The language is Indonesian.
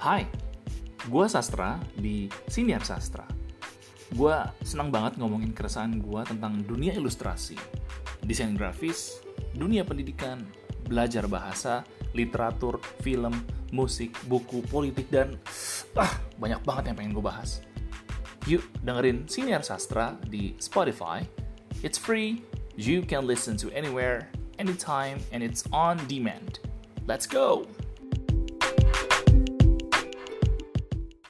Hai, gue Sastra di Siniar Sastra. Gue senang banget ngomongin keresahan gue tentang dunia ilustrasi, desain grafis, dunia pendidikan, belajar bahasa, literatur, film, musik, buku, politik, dan ah banyak banget yang pengen gue bahas. Yuk dengerin Siniar Sastra di Spotify. It's free, you can listen to anywhere, anytime, and it's on demand. Let's go!